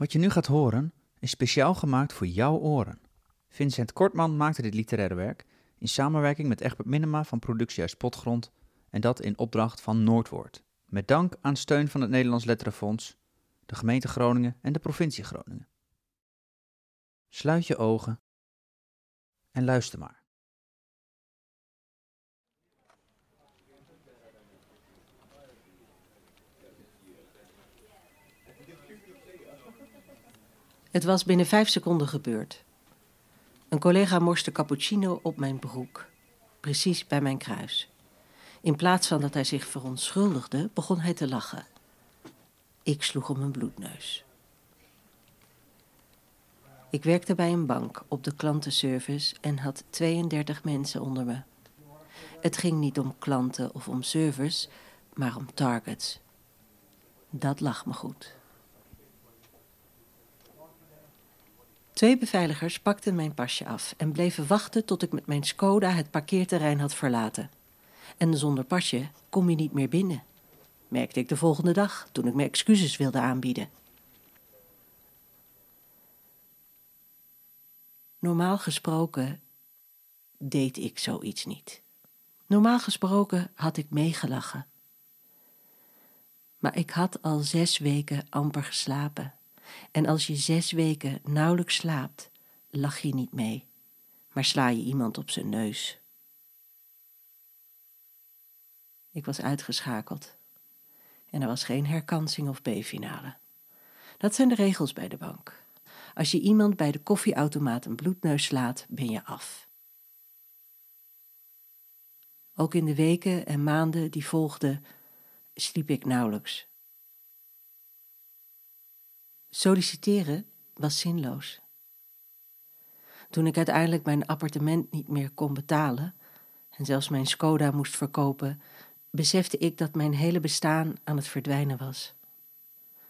Wat je nu gaat horen is speciaal gemaakt voor jouw oren. Vincent Kortman maakte dit literaire werk in samenwerking met Egbert Minema van Productiehuis Potgrond en dat in opdracht van Noordwoord. Met dank aan steun van het Nederlands Letterenfonds, de gemeente Groningen en de provincie Groningen. Sluit je ogen en luister maar. Het was binnen vijf seconden gebeurd. Een collega morste cappuccino op mijn broek, precies bij mijn kruis. In plaats van dat hij zich verontschuldigde, begon hij te lachen. Ik sloeg om een bloedneus. Ik werkte bij een bank op de klantenservice en had 32 mensen onder me. Het ging niet om klanten of om service, maar om targets. Dat lag me goed. Twee beveiligers pakten mijn pasje af en bleven wachten tot ik met mijn Skoda het parkeerterrein had verlaten. En zonder pasje kom je niet meer binnen, merkte ik de volgende dag toen ik me excuses wilde aanbieden. Normaal gesproken deed ik zoiets niet. Normaal gesproken had ik meegelachen. Maar ik had al zes weken amper geslapen. En als je zes weken nauwelijks slaapt, lach je niet mee, maar sla je iemand op zijn neus. Ik was uitgeschakeld en er was geen herkansing of B-finale. Dat zijn de regels bij de bank. Als je iemand bij de koffieautomaat een bloedneus slaat, ben je af. Ook in de weken en maanden die volgden, sliep ik nauwelijks. Solliciteren was zinloos. Toen ik uiteindelijk mijn appartement niet meer kon betalen en zelfs mijn Skoda moest verkopen, besefte ik dat mijn hele bestaan aan het verdwijnen was.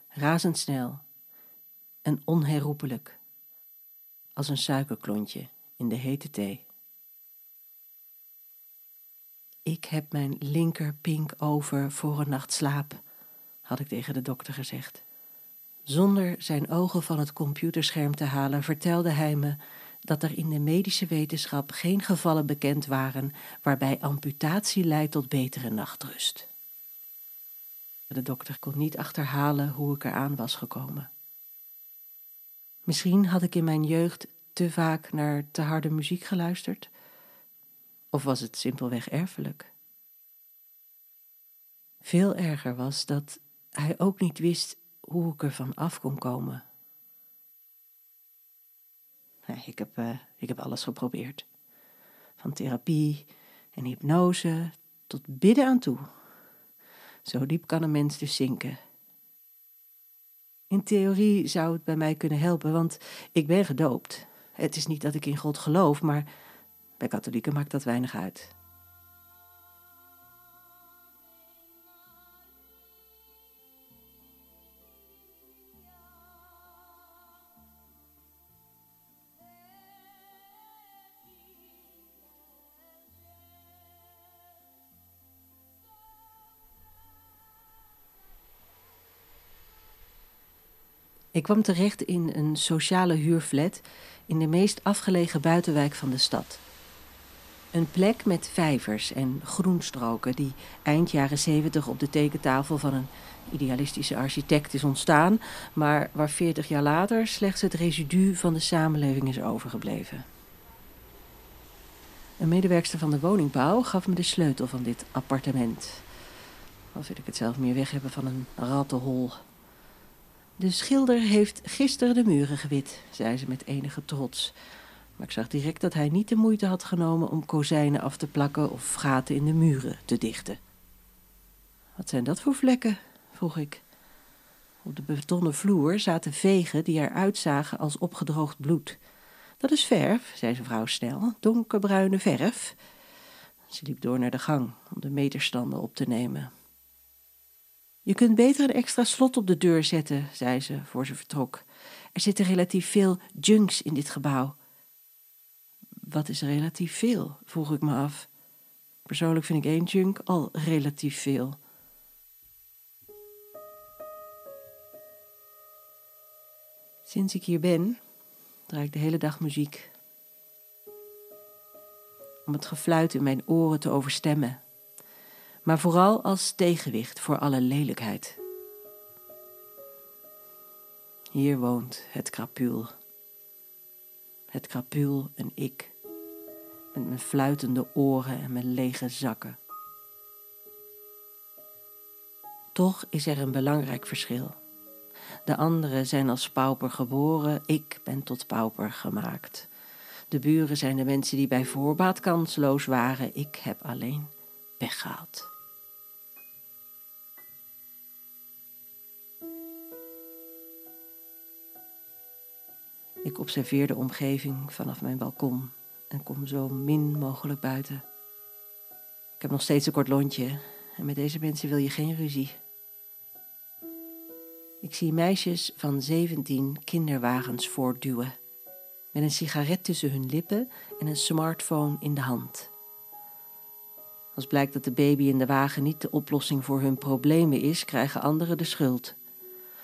Razendsnel en onherroepelijk, als een suikerklontje in de hete thee. Ik heb mijn linkerpink over voor een nacht slaap, had ik tegen de dokter gezegd. Zonder zijn ogen van het computerscherm te halen, vertelde hij me dat er in de medische wetenschap geen gevallen bekend waren waarbij amputatie leidt tot betere nachtrust. De dokter kon niet achterhalen hoe ik eraan was gekomen. Misschien had ik in mijn jeugd te vaak naar te harde muziek geluisterd, of was het simpelweg erfelijk? Veel erger was dat hij ook niet wist hoe ik ervan af kon komen. Ik, heb, uh, ik heb alles geprobeerd. Van therapie en hypnose tot bidden aan toe. Zo diep kan een mens dus zinken. In theorie zou het bij mij kunnen helpen, want ik ben gedoopt. Het is niet dat ik in God geloof, maar bij katholieken maakt dat weinig uit. Ik kwam terecht in een sociale huurflat in de meest afgelegen buitenwijk van de stad. Een plek met vijvers en groenstroken die eind jaren zeventig op de tekentafel van een idealistische architect is ontstaan, maar waar veertig jaar later slechts het residu van de samenleving is overgebleven. Een medewerkster van de woningbouw gaf me de sleutel van dit appartement. Al wil ik het zelf meer weg hebben van een rattenhol. De schilder heeft gisteren de muren gewit, zei ze met enige trots. Maar ik zag direct dat hij niet de moeite had genomen om kozijnen af te plakken of gaten in de muren te dichten. Wat zijn dat voor vlekken? vroeg ik. Op de betonnen vloer zaten vegen die eruit zagen als opgedroogd bloed. Dat is verf, zei zijn vrouw snel, donkerbruine verf. Ze liep door naar de gang om de meterstanden op te nemen. Je kunt beter een extra slot op de deur zetten, zei ze voor ze vertrok. Er zitten relatief veel junks in dit gebouw. Wat is relatief veel? vroeg ik me af. Persoonlijk vind ik één junk al relatief veel. Sinds ik hier ben, draai ik de hele dag muziek. Om het gefluit in mijn oren te overstemmen. Maar vooral als tegenwicht voor alle lelijkheid. Hier woont het krapuul. Het krapuul en ik. Met mijn fluitende oren en mijn lege zakken. Toch is er een belangrijk verschil. De anderen zijn als pauper geboren, ik ben tot pauper gemaakt. De buren zijn de mensen die bij voorbaat kansloos waren, ik heb alleen pech gehad. Ik observeer de omgeving vanaf mijn balkon en kom zo min mogelijk buiten. Ik heb nog steeds een kort lontje en met deze mensen wil je geen ruzie. Ik zie meisjes van 17 kinderwagens voortduwen, met een sigaret tussen hun lippen en een smartphone in de hand. Als blijkt dat de baby in de wagen niet de oplossing voor hun problemen is, krijgen anderen de schuld.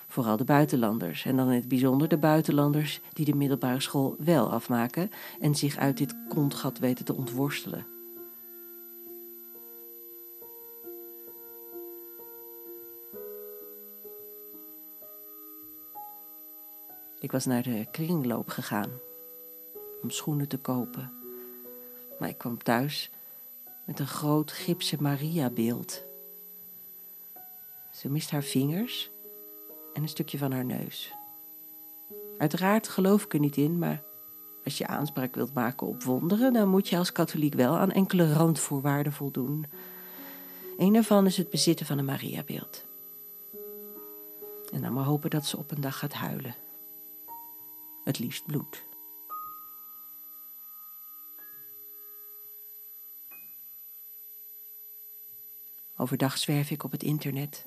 Vooral de buitenlanders, en dan in het bijzonder de buitenlanders die de middelbare school wel afmaken en zich uit dit kontgat weten te ontworstelen. Ik was naar de kringloop gegaan om schoenen te kopen. Maar ik kwam thuis met een groot gipsen Maria-beeld. Ze mist haar vingers en een stukje van haar neus. Uiteraard geloof ik er niet in, maar als je aanspraak wilt maken op wonderen, dan moet je als katholiek wel aan enkele randvoorwaarden voldoen. Een daarvan is het bezitten van een Mariabeeld. En dan maar hopen dat ze op een dag gaat huilen het liefst bloed. Overdag zwerf ik op het internet.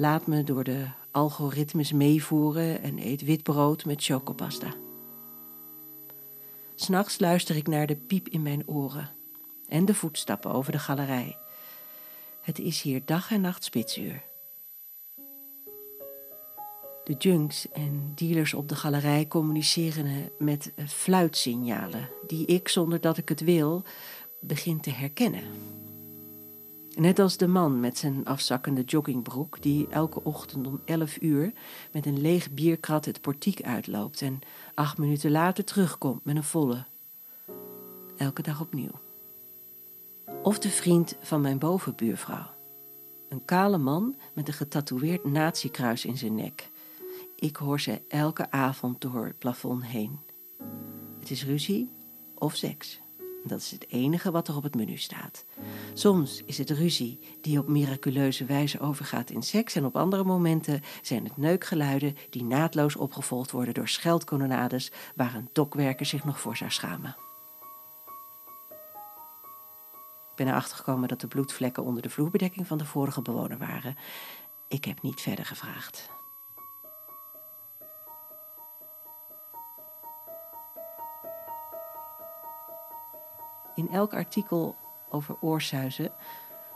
Laat me door de algoritmes meevoeren en eet witbrood met chocopasta. S'nachts luister ik naar de piep in mijn oren en de voetstappen over de galerij. Het is hier dag en nacht spitsuur. De junks en dealers op de galerij communiceren met fluitsignalen, die ik, zonder dat ik het wil, begin te herkennen. Net als de man met zijn afzakkende joggingbroek, die elke ochtend om 11 uur met een leeg bierkrat het portiek uitloopt en acht minuten later terugkomt met een volle. Elke dag opnieuw. Of de vriend van mijn bovenbuurvrouw. Een kale man met een getatoeëerd nazi-kruis in zijn nek ik hoor ze elke avond door het plafond heen. Het is ruzie of seks. Dat is het enige wat er op het menu staat. Soms is het ruzie die op miraculeuze wijze overgaat in seks en op andere momenten zijn het neukgeluiden die naadloos opgevolgd worden door scheldkononades waar een dokwerker zich nog voor zou schamen. Ik ben erachter gekomen dat de bloedvlekken onder de vloerbedekking van de vorige bewoner waren. Ik heb niet verder gevraagd. Elk artikel over oorsuizen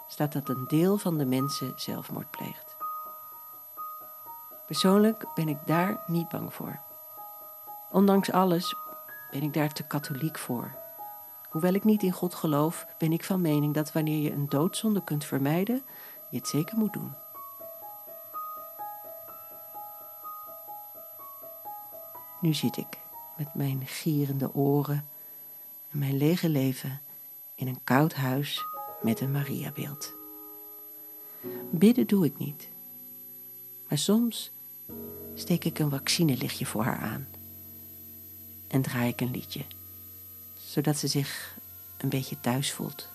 staat dat een deel van de mensen zelfmoord pleegt. Persoonlijk ben ik daar niet bang voor. Ondanks alles ben ik daar te katholiek voor. Hoewel ik niet in God geloof, ben ik van mening dat wanneer je een doodzonde kunt vermijden, je het zeker moet doen. Nu zit ik met mijn gierende oren mijn lege leven in een koud huis met een Mariabeeld. Bidden doe ik niet, maar soms steek ik een vaccinelichtje voor haar aan en draai ik een liedje, zodat ze zich een beetje thuis voelt.